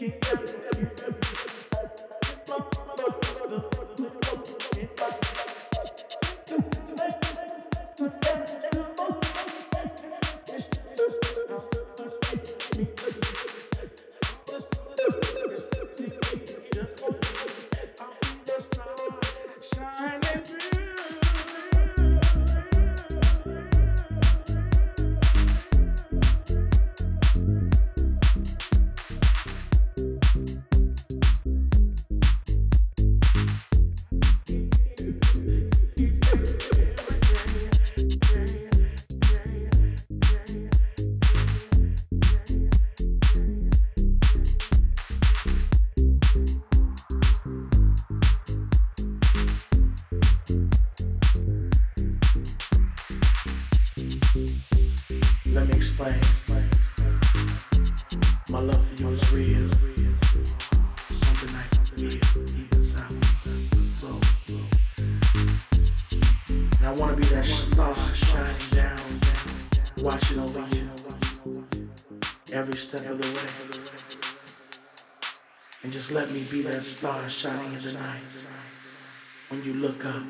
Keep stars shining in the night. When you look up,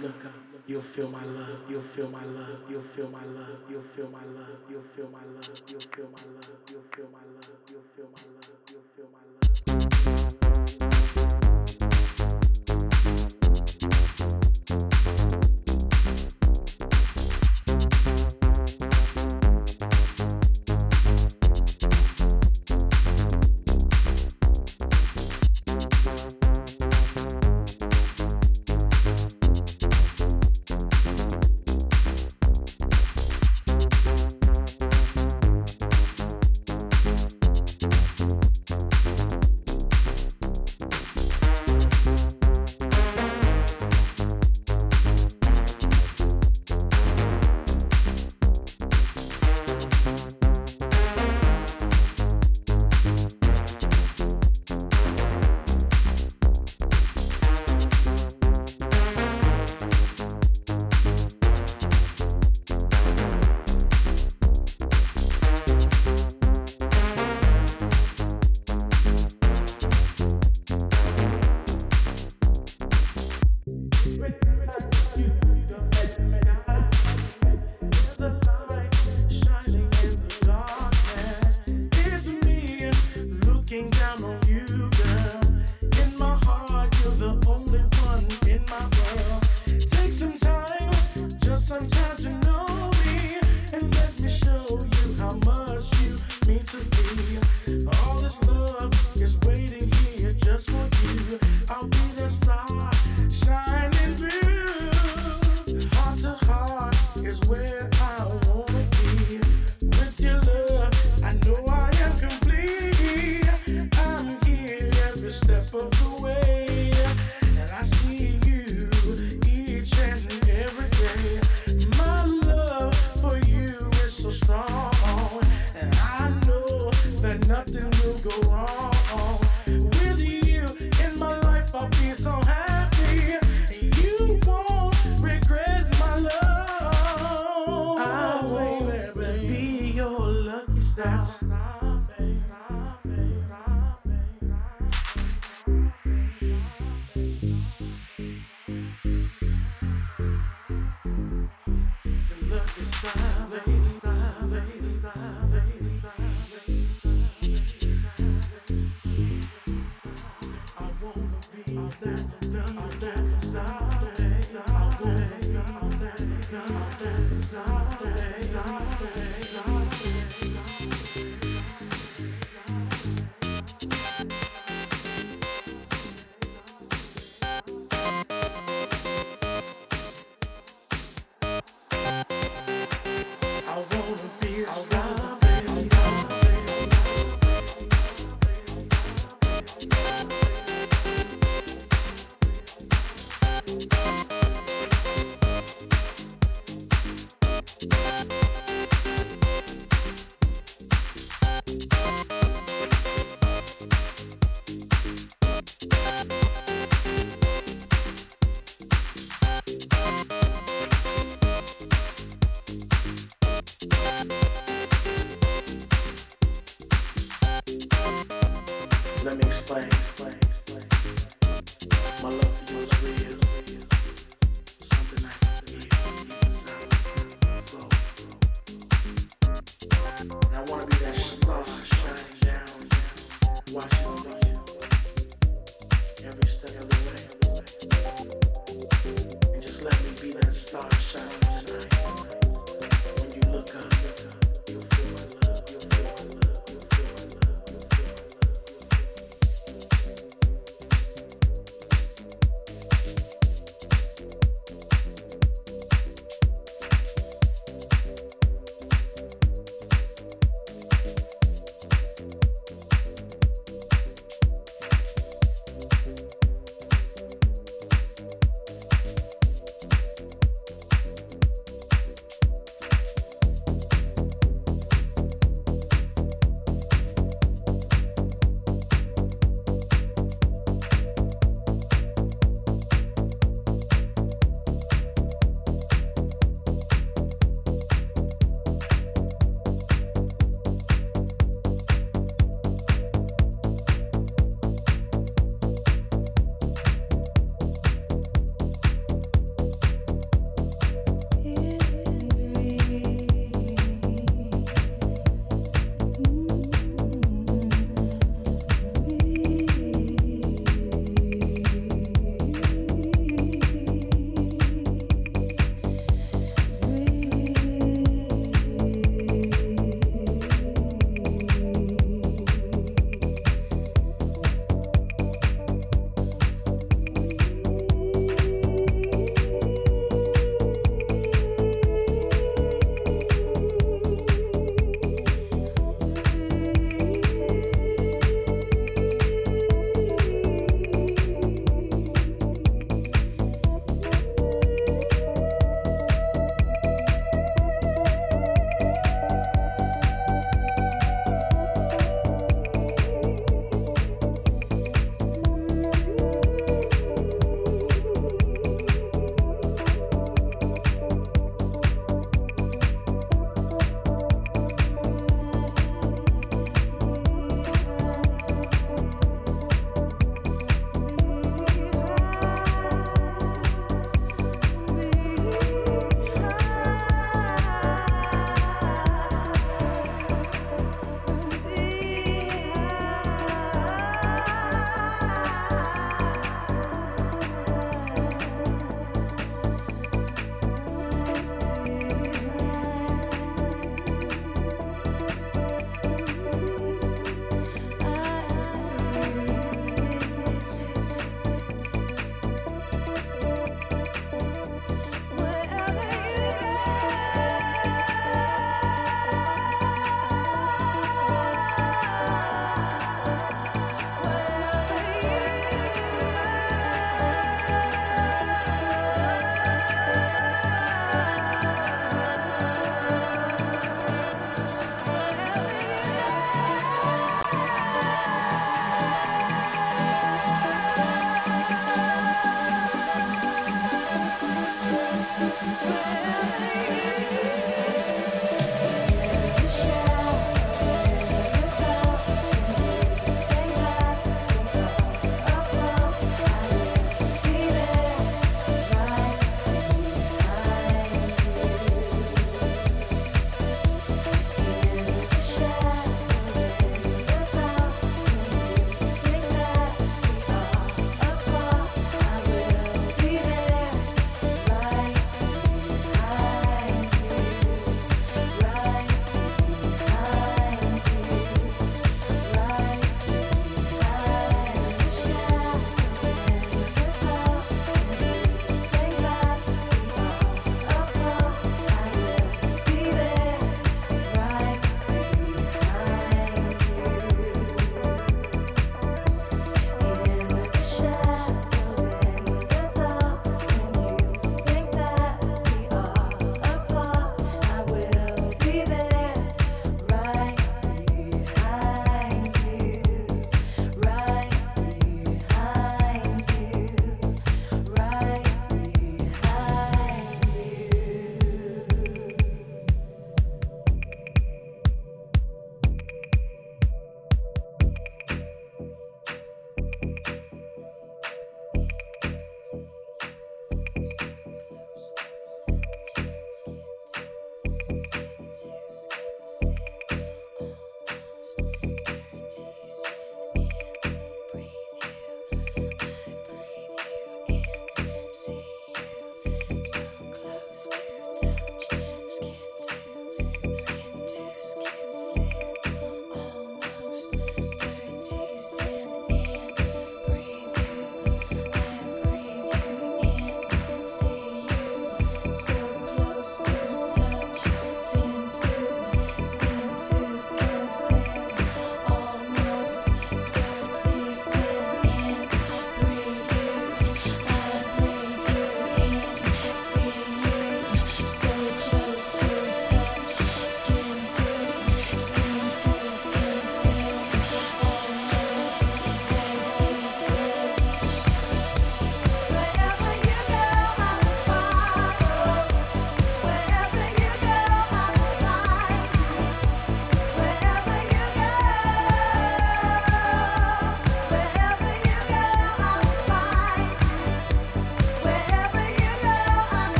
you'll feel my love. You'll feel my love. You'll feel my love. You'll feel my love. You'll feel my love. You'll feel my love. You'll feel my love. You'll feel my love.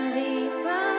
Follow you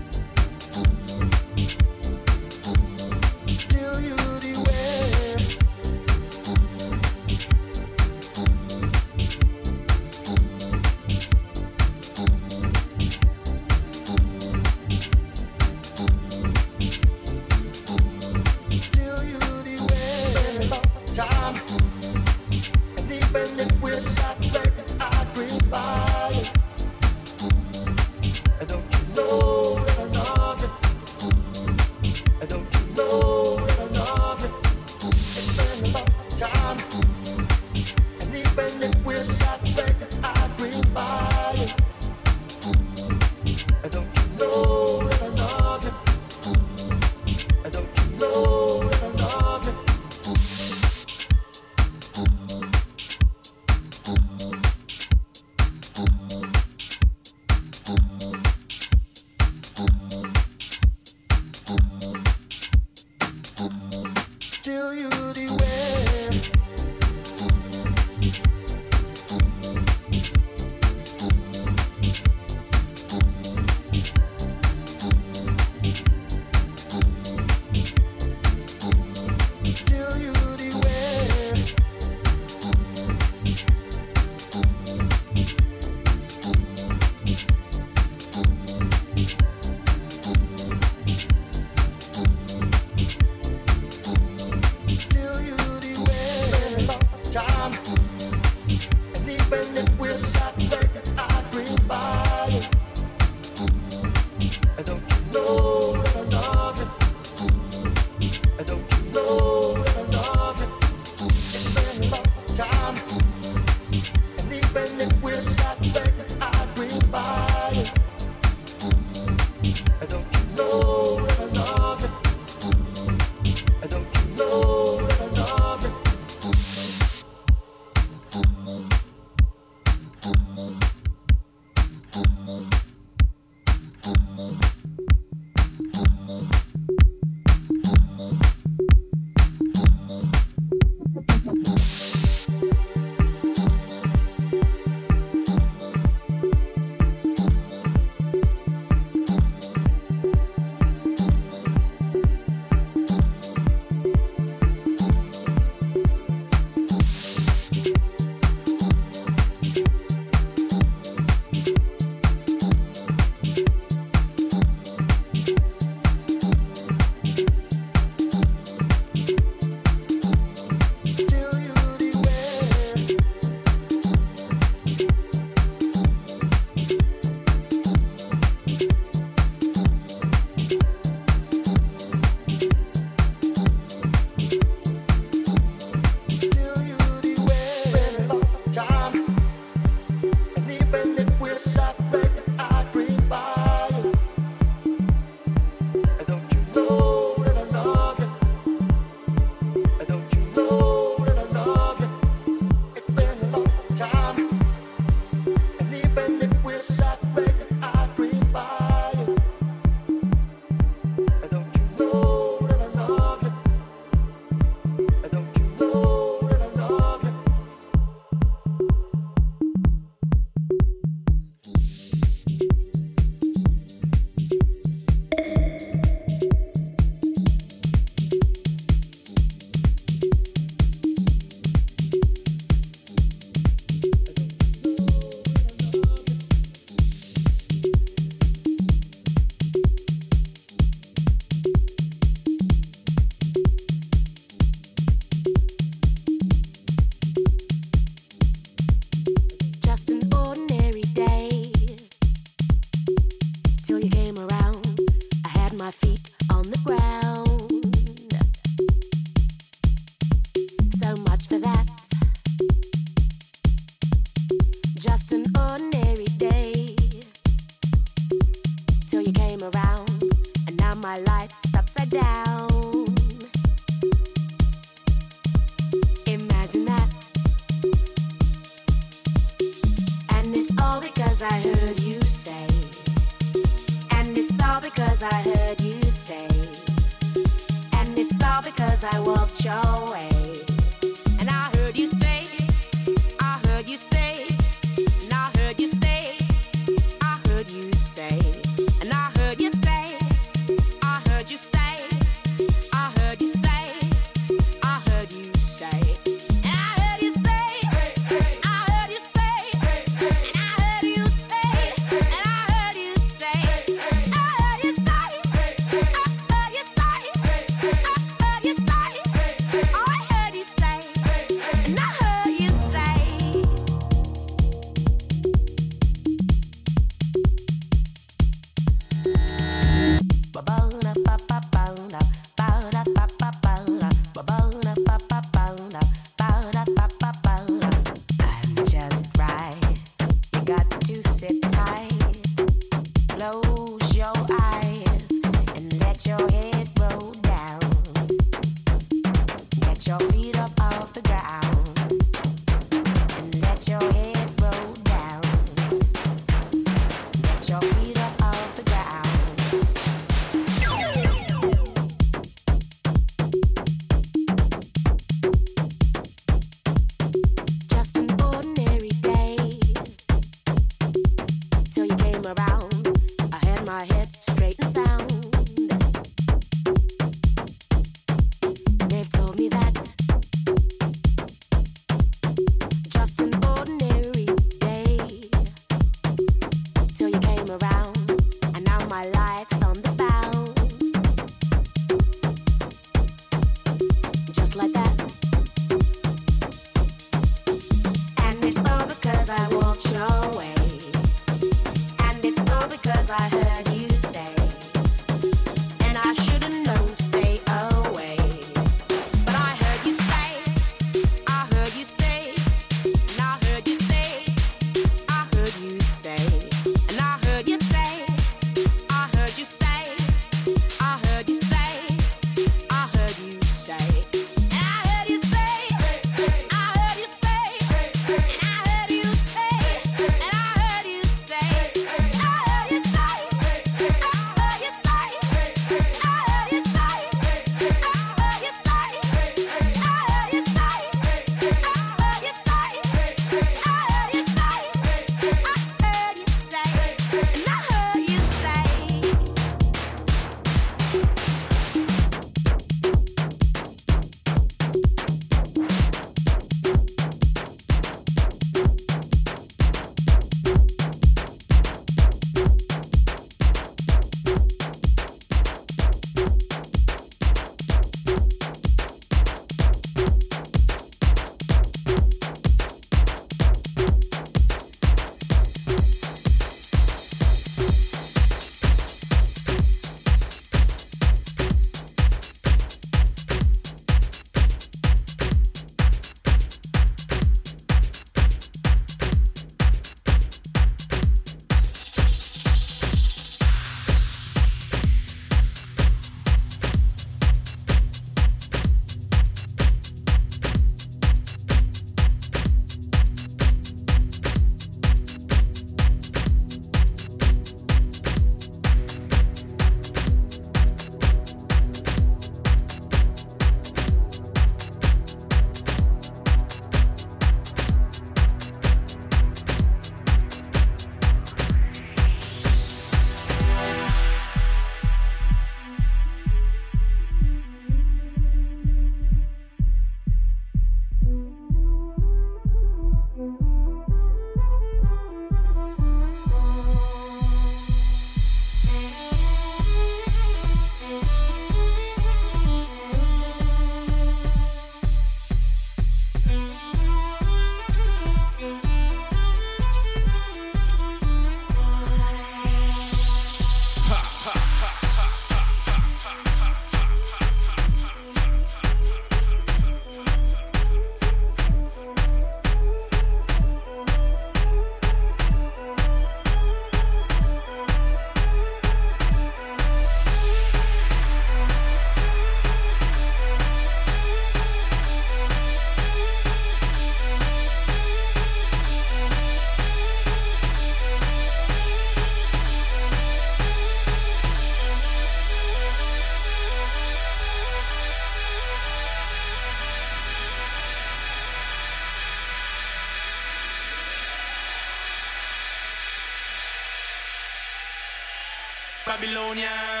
Babylonian.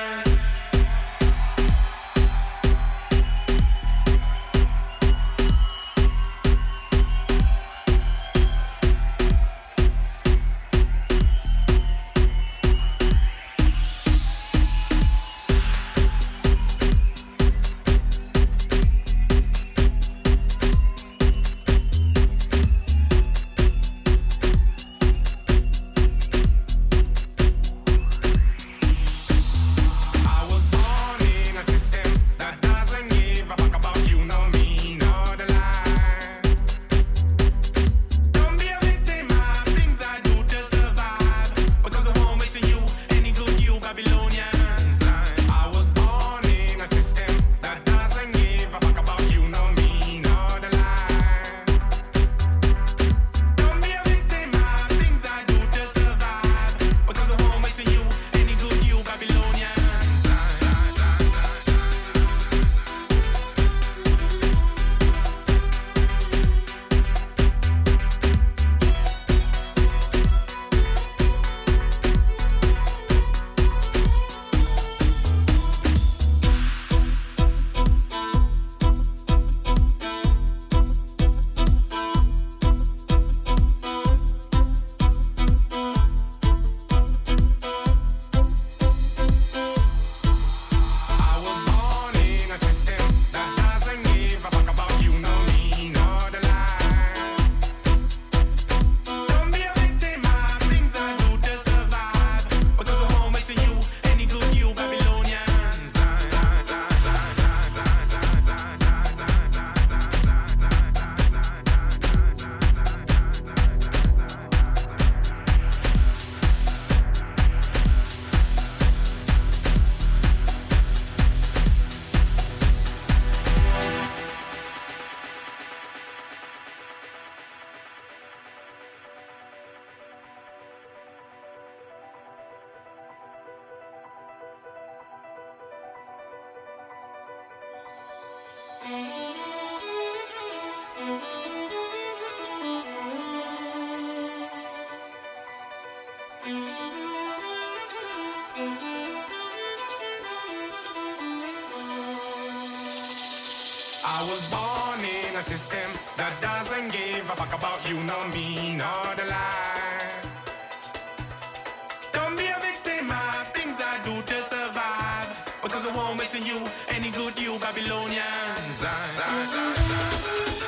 System that doesn't give a fuck about you, nor me, nor the lie. Don't be a victim of things I do to survive. Because I won't miss you any good, you Babylonians. I, I, I,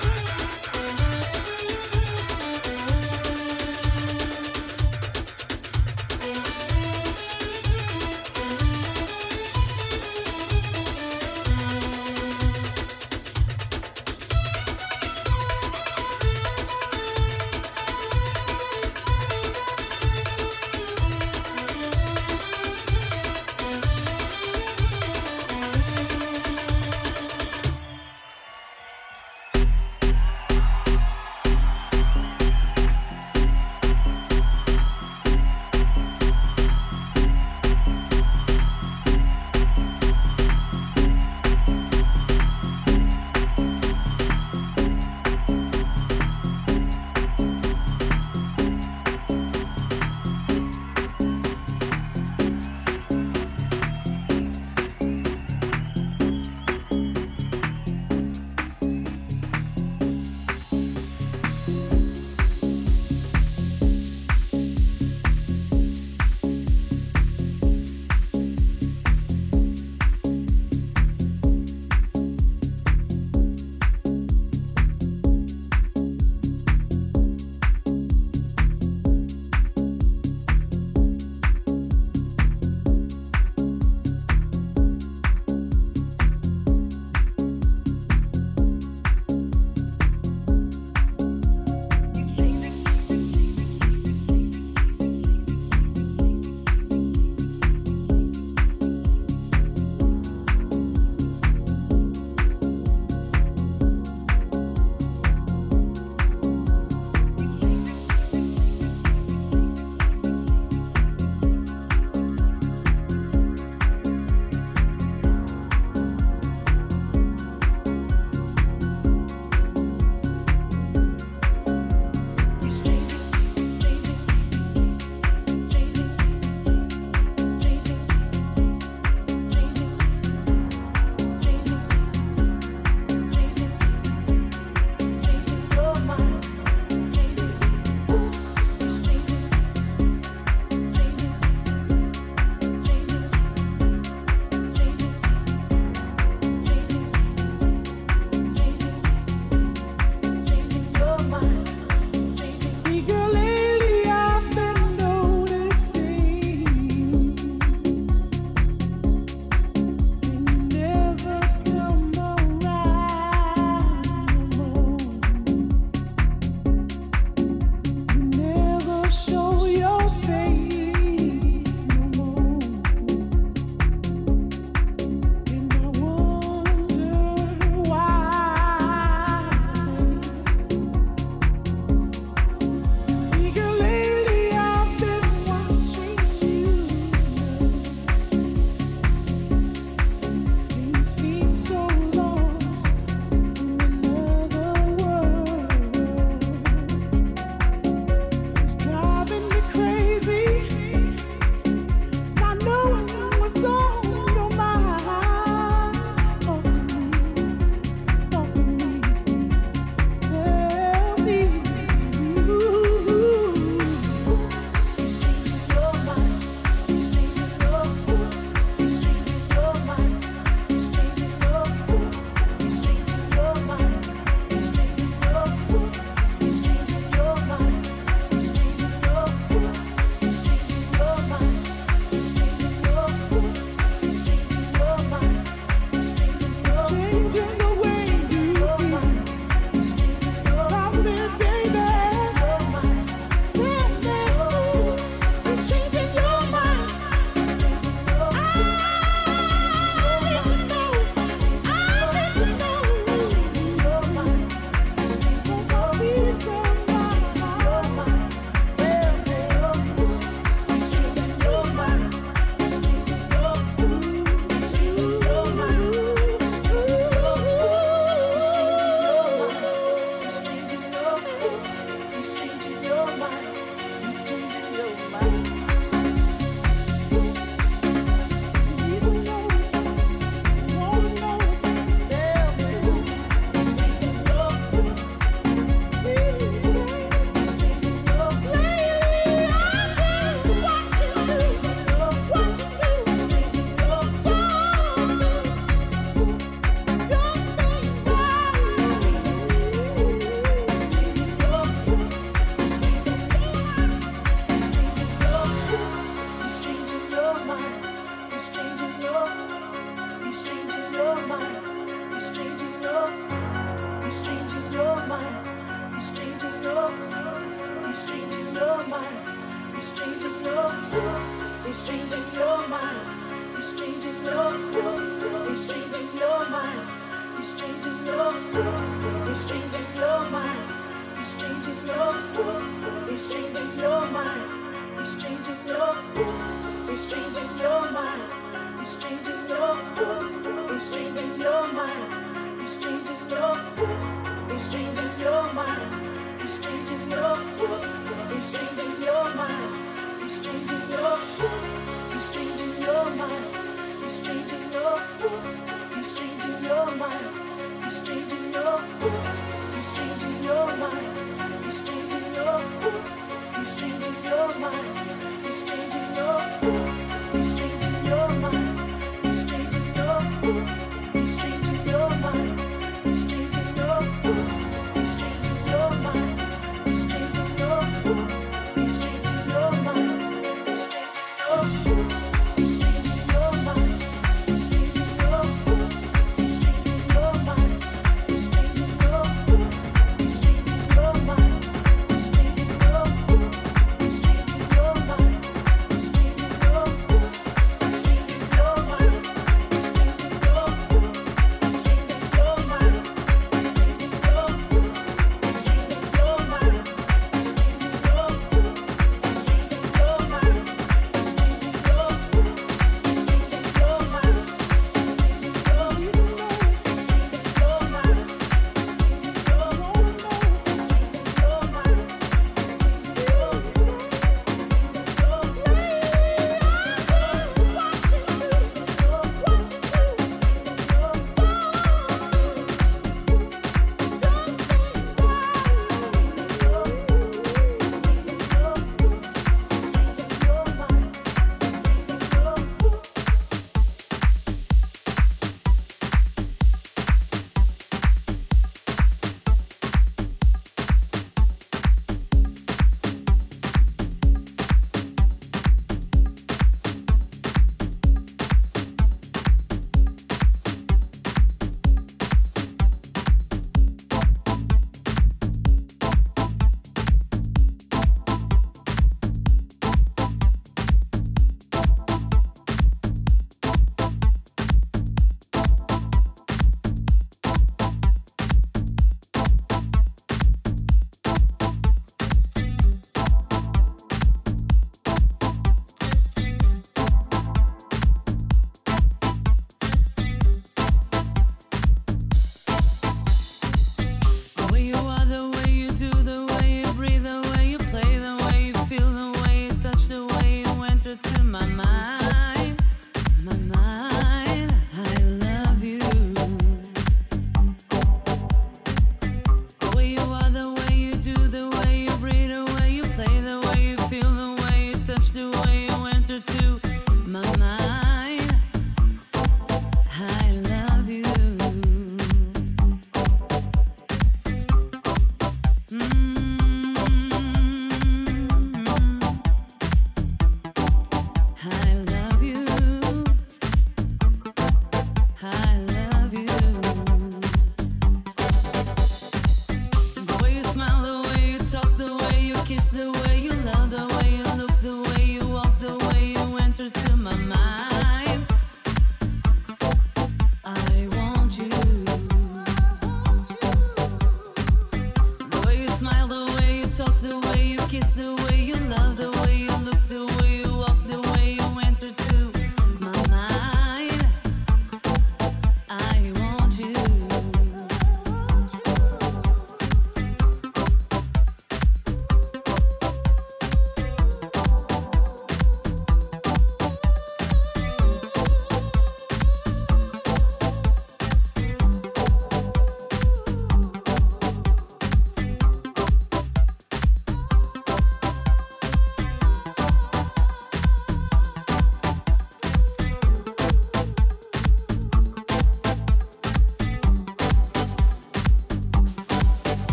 mind.